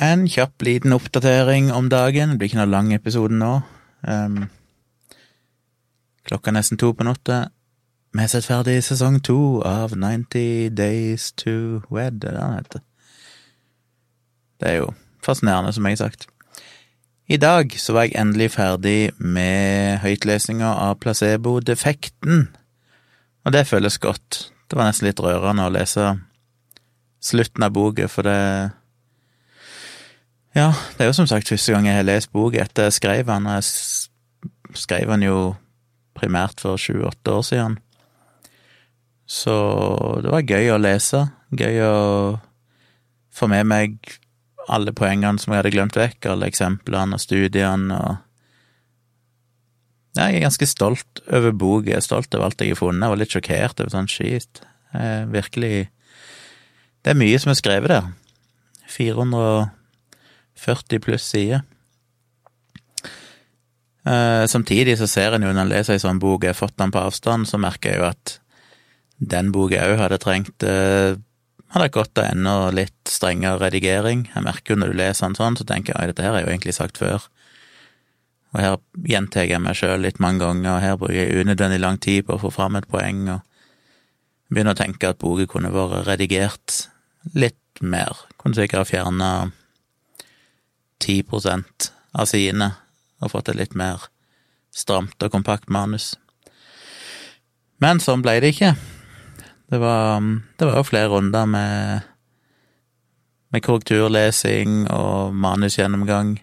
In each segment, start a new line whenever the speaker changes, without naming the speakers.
En kjapp liten oppdatering om dagen. Det blir ikke noe lang episode nå. Um, klokka er nesten to på natta. Vi har sett ferdig sesong to av 90 Days to Wed, er det den heter. Det er jo fascinerende, som jeg har sagt. I dag så var jeg endelig ferdig med høytlesinga av placebo-defekten, og det føles godt. Det var nesten litt rørende å lese slutten av boka, for det Ja, det er jo som sagt første gang jeg har lest bok etter jeg skrev den, jeg skrev den jo primært for sju-åtte år siden. Så det var gøy å lese, gøy å få med meg alle poengene som jeg hadde glemt vekk, alle eksemplene og studiene og ja, Jeg er ganske stolt over boka, jeg er stolt over alt jeg har funnet, Jeg var litt sjokkert over sånn skit. Virkelig Det er mye som er skrevet der. 440 pluss sider. Eh, samtidig så ser en jo når en leser ei sånn bok, jeg har fått den på avstand, så merker jeg jo at den boka òg hadde trengt eh, hadde gått av enda litt strengere redigering. Jeg merker jo når du leser den sånn, så tenker jeg at dette her er jo egentlig sagt før. Og her gjentar jeg meg sjøl litt mange ganger, og her bruker jeg unødvendig lang tid på å få fram et poeng, og begynner å tenke at boka kunne vært redigert litt mer. Kunne sikkert ha fjerna 10 av sidene og fått et litt mer stramt og kompakt manus. Men sånn ble det ikke. Det var, det var jo flere runder med, med korrekturlesing og manusgjennomgang,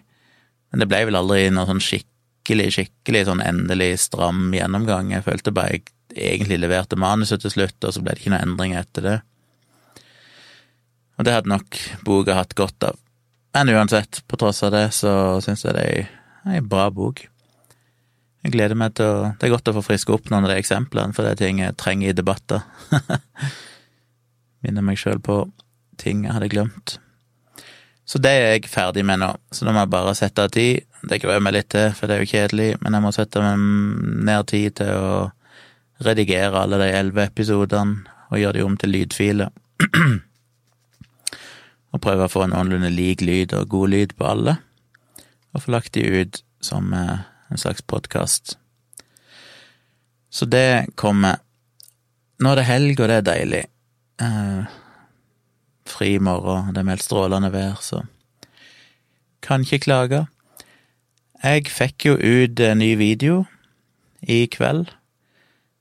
men det ble vel aldri noe sånn skikkelig, skikkelig sånn endelig stram gjennomgang. Jeg følte bare jeg egentlig leverte manuset til slutt, og så ble det ikke noe endring etter det. Og det hadde nok boka hatt godt av. Men uansett, på tross av det, så syns jeg det er ei bra bok. Jeg gleder meg til å Det er godt å få friske opp noen av de eksemplene, for det er ting jeg trenger i debatter. Minner meg sjøl på ting jeg hadde glemt. Så det er jeg ferdig med nå, så nå må jeg bare sette av tid. Det gruer jeg meg litt til, for det er jo kjedelig, men jeg må sette meg ned tid til å redigere alle de elleve episodene og gjøre de om til lydfiler. og prøve å få en noenlunde lik lyd og god lyd på alle, og få lagt de ut som eh, en slags podkast. Så det kommer. Nå er det helg, og det er deilig. Eh, fri morgen, det er meldt strålende vær, så kan ikke klage. Jeg fikk jo ut en ny video i kveld.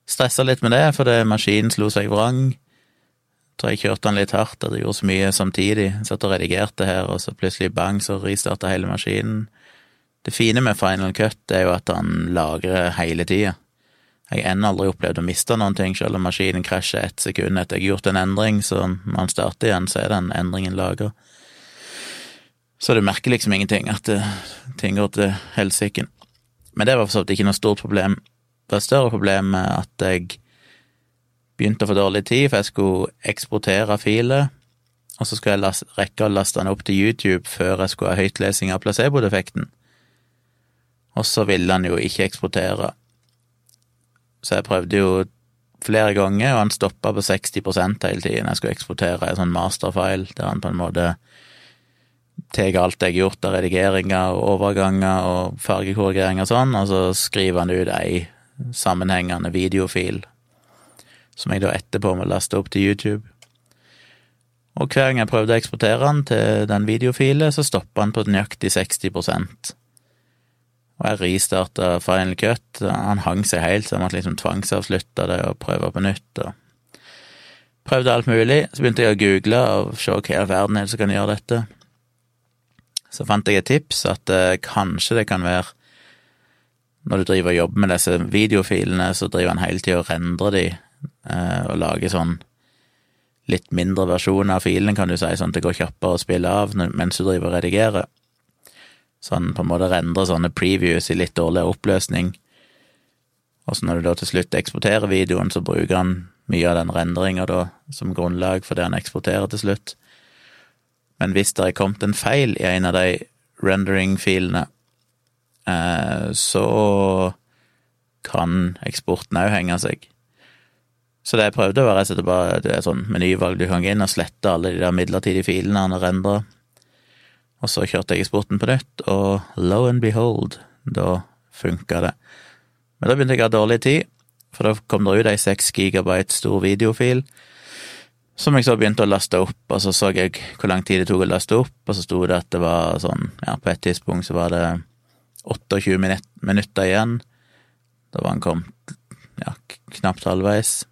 Stressa litt med det, fordi maskinen slo seg vrang. Tror jeg kjørte den litt hardt, og jeg gjorde så mye samtidig. Satt og redigerte her, og så plutselig bang, så ristarta hele maskinen. Det fine med Final Cut er jo at han lagrer hele tida. Jeg har ennå aldri opplevd å miste noen ting, selv om maskinen krasjer ett sekund etter jeg har gjort en endring, så når han starter igjen, så er den endringen lagra. Så du merker liksom ingenting, at det, ting går til helsike. Men det var for så vidt ikke noe stort problem. Det var et større problem med at jeg begynte å få dårlig tid, for jeg skulle eksportere filer, og så skulle jeg rekke å laste den opp til YouTube før jeg skulle ha høytlesing av placebo-defekten og så ville han jo ikke eksportere. Så jeg prøvde jo flere ganger, og han stoppa på 60% hele tiden. Jeg skulle eksportere en sånn masterfile der han på en måte tar alt jeg har gjort av redigeringer og overganger og fargekorrigeringer og sånn, og så skriver han ut ei sammenhengende videofil som jeg da etterpå må laste opp til YouTube. Og hver gang jeg prøvde å eksportere den til den videofilen, så stoppa han på nøyaktig 60% og jeg ristarta Final Cut. Han hang seg helt, så jeg måtte liksom tvangsavslutte det og prøve på nytt. og Prøvde alt mulig. Så begynte jeg å google og se hva i all verden er det som kan gjøre dette. Så fant jeg et tips at eh, kanskje det kan være når du driver og jobber med disse videofilene, så driver han hele tida og rendrer de og lager sånn litt mindre versjon av filen, kan du si, sånn at det går kjappere å spille av mens du driver og redigerer sånn på en måte rendrer sånne previews i litt dårligere oppløsning. Og så når du da til slutt eksporterer videoen, så bruker han mye av den rendringa da som grunnlag for det han eksporterer til slutt. Men hvis det er kommet en feil i en av de rendering-filene, eh, så kan eksporten òg henge seg. Så det jeg prøvde, var rett og slett bare det er sånn menyvalg du kan gå inn og slette alle de der midlertidige filene han har endra. Og så kjørte jeg i sporten på nytt, og lo and behold, da funka det. Men da begynte jeg å ha dårlig tid, for da kom det ut ei seks gigabyte stor videofil, som jeg så begynte å laste opp, og så så jeg hvor lang tid det tok å laste opp, og så sto det at det var sånn, ja, på et tidspunkt så var det 28 minutter igjen. Da var han kommet ja, knapt halvveis.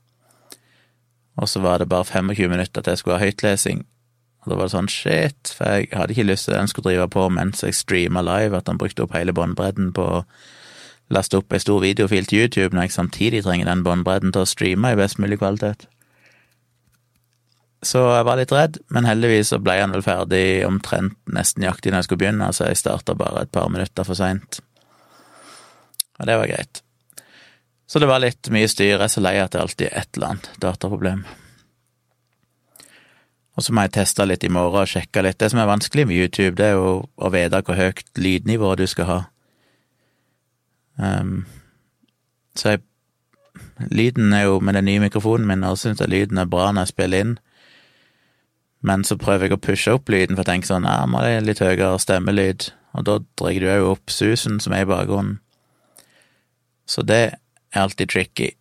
Og så var det bare 25 minutter til jeg skulle ha høytlesing. Og da var det sånn shit, for jeg hadde ikke lyst til at den skulle drive på mens jeg streama live, at han brukte opp hele båndbredden på å laste opp ei stor videofil til YouTube, når jeg samtidig trenger den båndbredden til å streame i best mulig kvalitet. Så jeg var litt redd, men heldigvis så ble han vel ferdig omtrent nesten nøyaktig når jeg skulle begynne, så jeg starta bare et par minutter for seint. Og det var greit. Så det var litt mye styr. Jeg er så lei at det alltid er et eller annet dataproblem. Og så må jeg teste litt i morgen og sjekke litt. Det som er vanskelig med YouTube, det er jo å vite hvor høyt lydnivå du skal ha. Um, så jeg Lyden er jo med den nye mikrofonen min, og syns jeg lyden er bra når jeg spiller inn. Men så prøver jeg å pushe opp lyden, for jeg tenker sånn, ja, må det litt høyere stemmelyd, og da drar du jo opp susen som er i bakgrunnen. Så det er alltid tricky.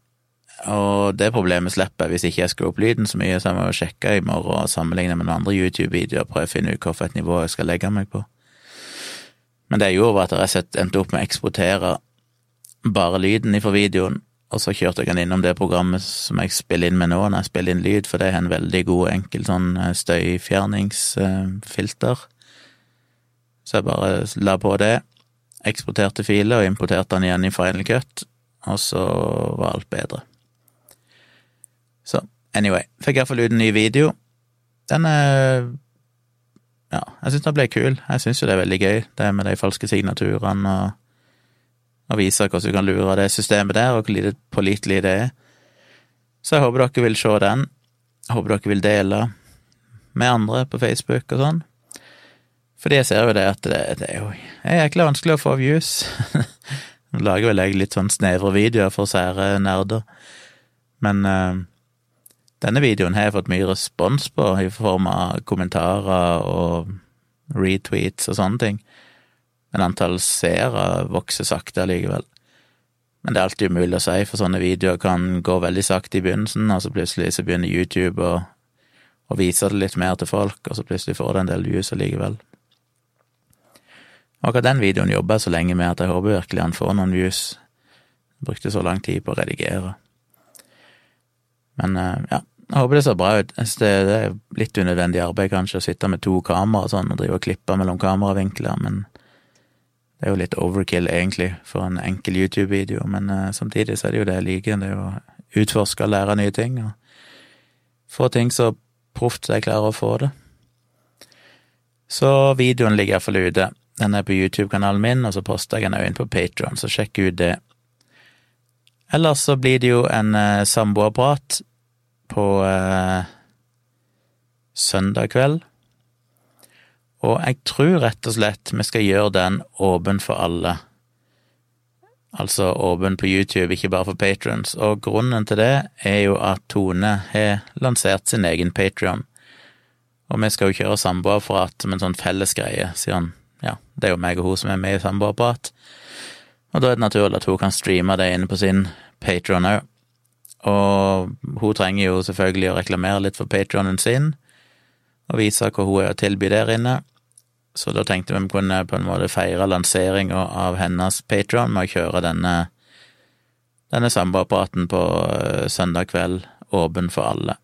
Og det problemet slipper jeg hvis ikke jeg skrur opp lyden så mye, så jeg må sjekke i morgen og sammenligne med noen andre YouTube-videoer og prøve å finne ut hvilket nivå jeg skal legge meg på. Men det jeg gjorde, var at jeg endte opp med å eksportere bare lyden ifra videoen, og så kjørte jeg den innom det programmet som jeg spiller inn med nå når jeg spiller inn lyd, for det er en veldig god, enkel sånn eh, støyfjerningsfilter. Så jeg bare la på det, eksporterte filer og importerte den igjen i Final Cut, og så var alt bedre. Så anyway, fikk iallfall ut en ny video. Den er Ja, jeg syns den ble kul. Jeg syns jo det er veldig gøy, det med de falske signaturene og, og vise hvordan du kan lure det systemet der, og hvor lite pålitelig det er. Så jeg håper dere vil se den. Jeg håper dere vil dele med andre på Facebook og sånn. Fordi jeg ser jo det at det, det er jo jæklig vanskelig å få views. Nå lager vel jeg litt sånn snevre videoer for sære nerder, men uh, denne videoen har jeg fått mye respons på i form av kommentarer og retweets og sånne ting, men antall seere vokser sakte allikevel. Men det er alltid umulig å si, for sånne videoer kan gå veldig sakte i begynnelsen, og så plutselig så begynner YouTube å, å vise det litt mer til folk, og så plutselig får det en del views allikevel. Akkurat den videoen jobber jeg så lenge med at jeg håper virkelig han får noen views. Jeg brukte så lang tid på å redigere. Men eh, ja, jeg håper det ser bra ut. Det, er litt unødvendig arbeid, kanskje, å sitte med to kameraer og sånn og drive og klippe mellom kameravinkler, men det er jo litt overkill, egentlig, for en enkel YouTube-video. Men uh, samtidig så er det jo det jeg liker, det er jo å utforske og lære nye ting, og få ting så proft jeg klarer å få det. Så videoen ligger iallfall ute. Den er på YouTube-kanalen min, og så poster jeg den òg inn på Patron, så sjekk ut det. Ellers så blir det jo en uh, samboerprat på uh, søndag kveld. Og jeg tror rett og slett vi skal gjøre den åpen for alle. Altså åpen på YouTube, ikke bare for patrons. Og grunnen til det er jo at Tone har lansert sin egen Patrion. Og vi skal jo kjøre samboerprat som en sånn fellesgreie, sier han. Ja, det er jo meg og hun som er med i samboerprat. Og da er det naturlig at hun kan streame det inne på sin Patron òg. Og hun trenger jo selvfølgelig å reklamere litt for patronen sin, og vise hva hun er å tilby der inne. Så da tenkte vi vi kunne på en måte feire lanseringa av hennes patron med å kjøre denne, denne samboerpraten på eh, søndag kveld, åpen for alle.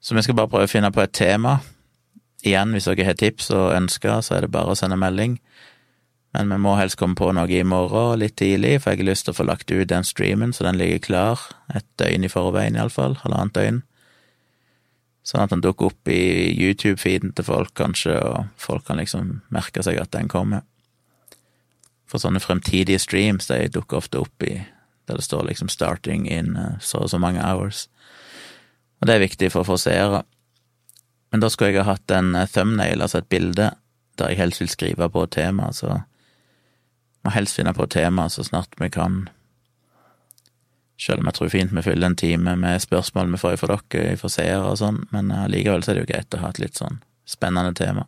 Så vi skal bare prøve å finne på et tema. Igjen, hvis dere har tips og ønsker, så er det bare å sende melding. Men vi må helst komme på noe i morgen litt tidlig, for jeg har lyst til å få lagt ut den streamen så den ligger klar et døgn i forveien, iallfall. Halvannet døgn. Sånn at den dukker opp i YouTube-feeden til folk, kanskje, og folk kan liksom merke seg at den kommer. For sånne fremtidige streams, de dukker ofte opp i der det står liksom 'starting in uh, så og så mange hours'. Og det er viktig for å få seere. Men da skulle jeg ha hatt en uh, thumbnail, altså et bilde, der jeg helst vil skrive på temaet, så må helst finne på et tema så snart vi kan. Selv om jeg tror fint vi fyller en time med spørsmål vi får fra dere, fra seere og sånn, men allikevel så er det jo greit å ha et litt sånn spennende tema.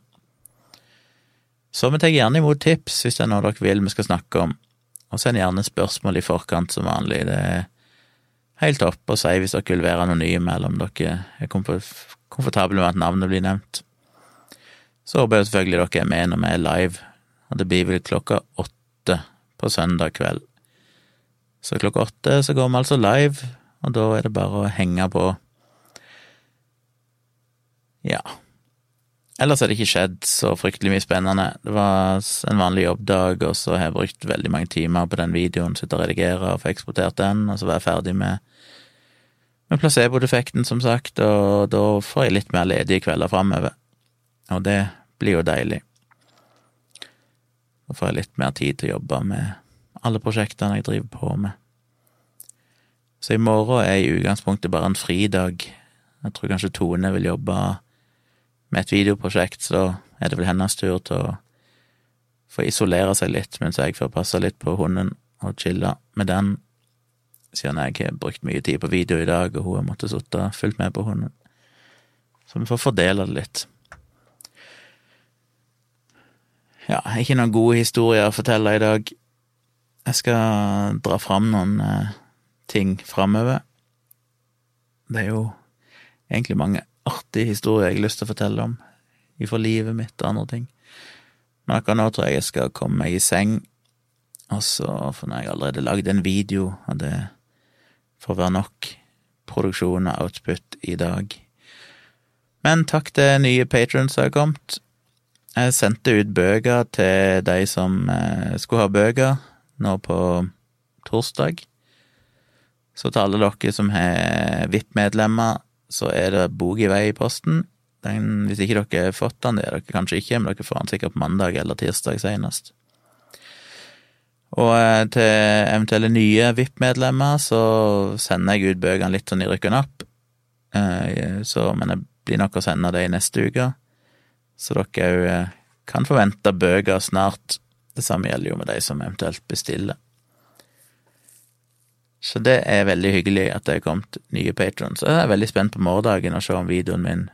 Så vi tar gjerne imot tips hvis det er noe dere vil vi skal snakke om, og send gjerne spørsmål i forkant som vanlig. Det er helt topp å si hvis dere vil være anonyme, eller om dere er komfortable med at navnet blir nevnt. Så håper jeg selvfølgelig dere er med når vi er live, og det blir vel klokka åtte på søndag kveld. Så klokka åtte så går vi altså live, og da er det bare å henge på. Ja. Ellers har det ikke skjedd så fryktelig mye spennende. Det var en vanlig jobbdag, og så har jeg brukt veldig mange timer på den videoen, sitte og redigere og få eksportert den, og så var jeg ferdig med, med placebo-defekten, som sagt, og da får jeg litt mer ledige kvelder framover. Og det blir jo deilig. Da får jeg litt mer tid til å jobbe med alle prosjektene jeg driver på med. Så i morgen er i utgangspunktet bare en fridag. Jeg tror kanskje Tone vil jobbe med et videoprosjekt, så er det vel hennes tur til å få isolere seg litt mens jeg får passe litt på hunden og chille med den, siden jeg har brukt mye tid på video i dag, og hun har måttet sitte fullt med på hunden. Så vi får fordele det litt. Ja, ikke noen gode historier å fortelle i dag. Jeg skal dra fram noen eh, ting framover. Det er jo egentlig mange artig historie jeg har lyst til å fortelle om, ifra livet mitt og andre ting. Men akkurat nå tror jeg jeg skal komme meg i seng, og så når jeg allerede lagd en video, og det får være nok produksjon og output i dag. Men takk til nye patrons som har kommet. Jeg sendte ut bøker til de som eh, skulle ha bøker, nå på torsdag. Så til alle dere som har VIP-medlemmer, så er det bok i vei i posten. Den, hvis ikke dere har fått den, det er dere kanskje ikke, men dere får den sikkert på mandag eller tirsdag senest. Og eh, til eventuelle nye VIP-medlemmer så sender jeg ut bøkene litt sånn i rykken opp, eh, så, men jeg blir nok å sende det i neste uke, så dere òg eh, kan forvente bøker snart. Det samme gjelder jo med de som eventuelt bestiller. Så det er veldig hyggelig at det er kommet nye patrons. Jeg er veldig spent på morgendagen og se om videoen min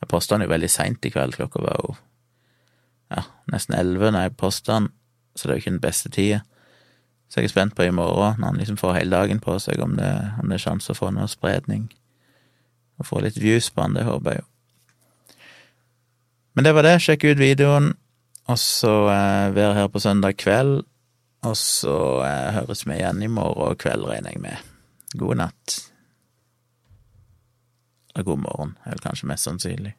Jeg posta den jo veldig seint i kveld, klokka var jo ja, nesten elleve når jeg posta den, så det er jo ikke den beste tida. Så jeg er spent på i morgen, når han liksom får hele dagen på seg, om det, om det er sjanse å få noe spredning. Og få litt views på han, det håper jeg jo. Men det var det. Sjekk ut videoen, og så eh, være her på søndag kveld og så eh, høres vi igjen i morgen kveld, regner jeg med. God natt. Og god morgen, er vel kanskje mest sannsynlig.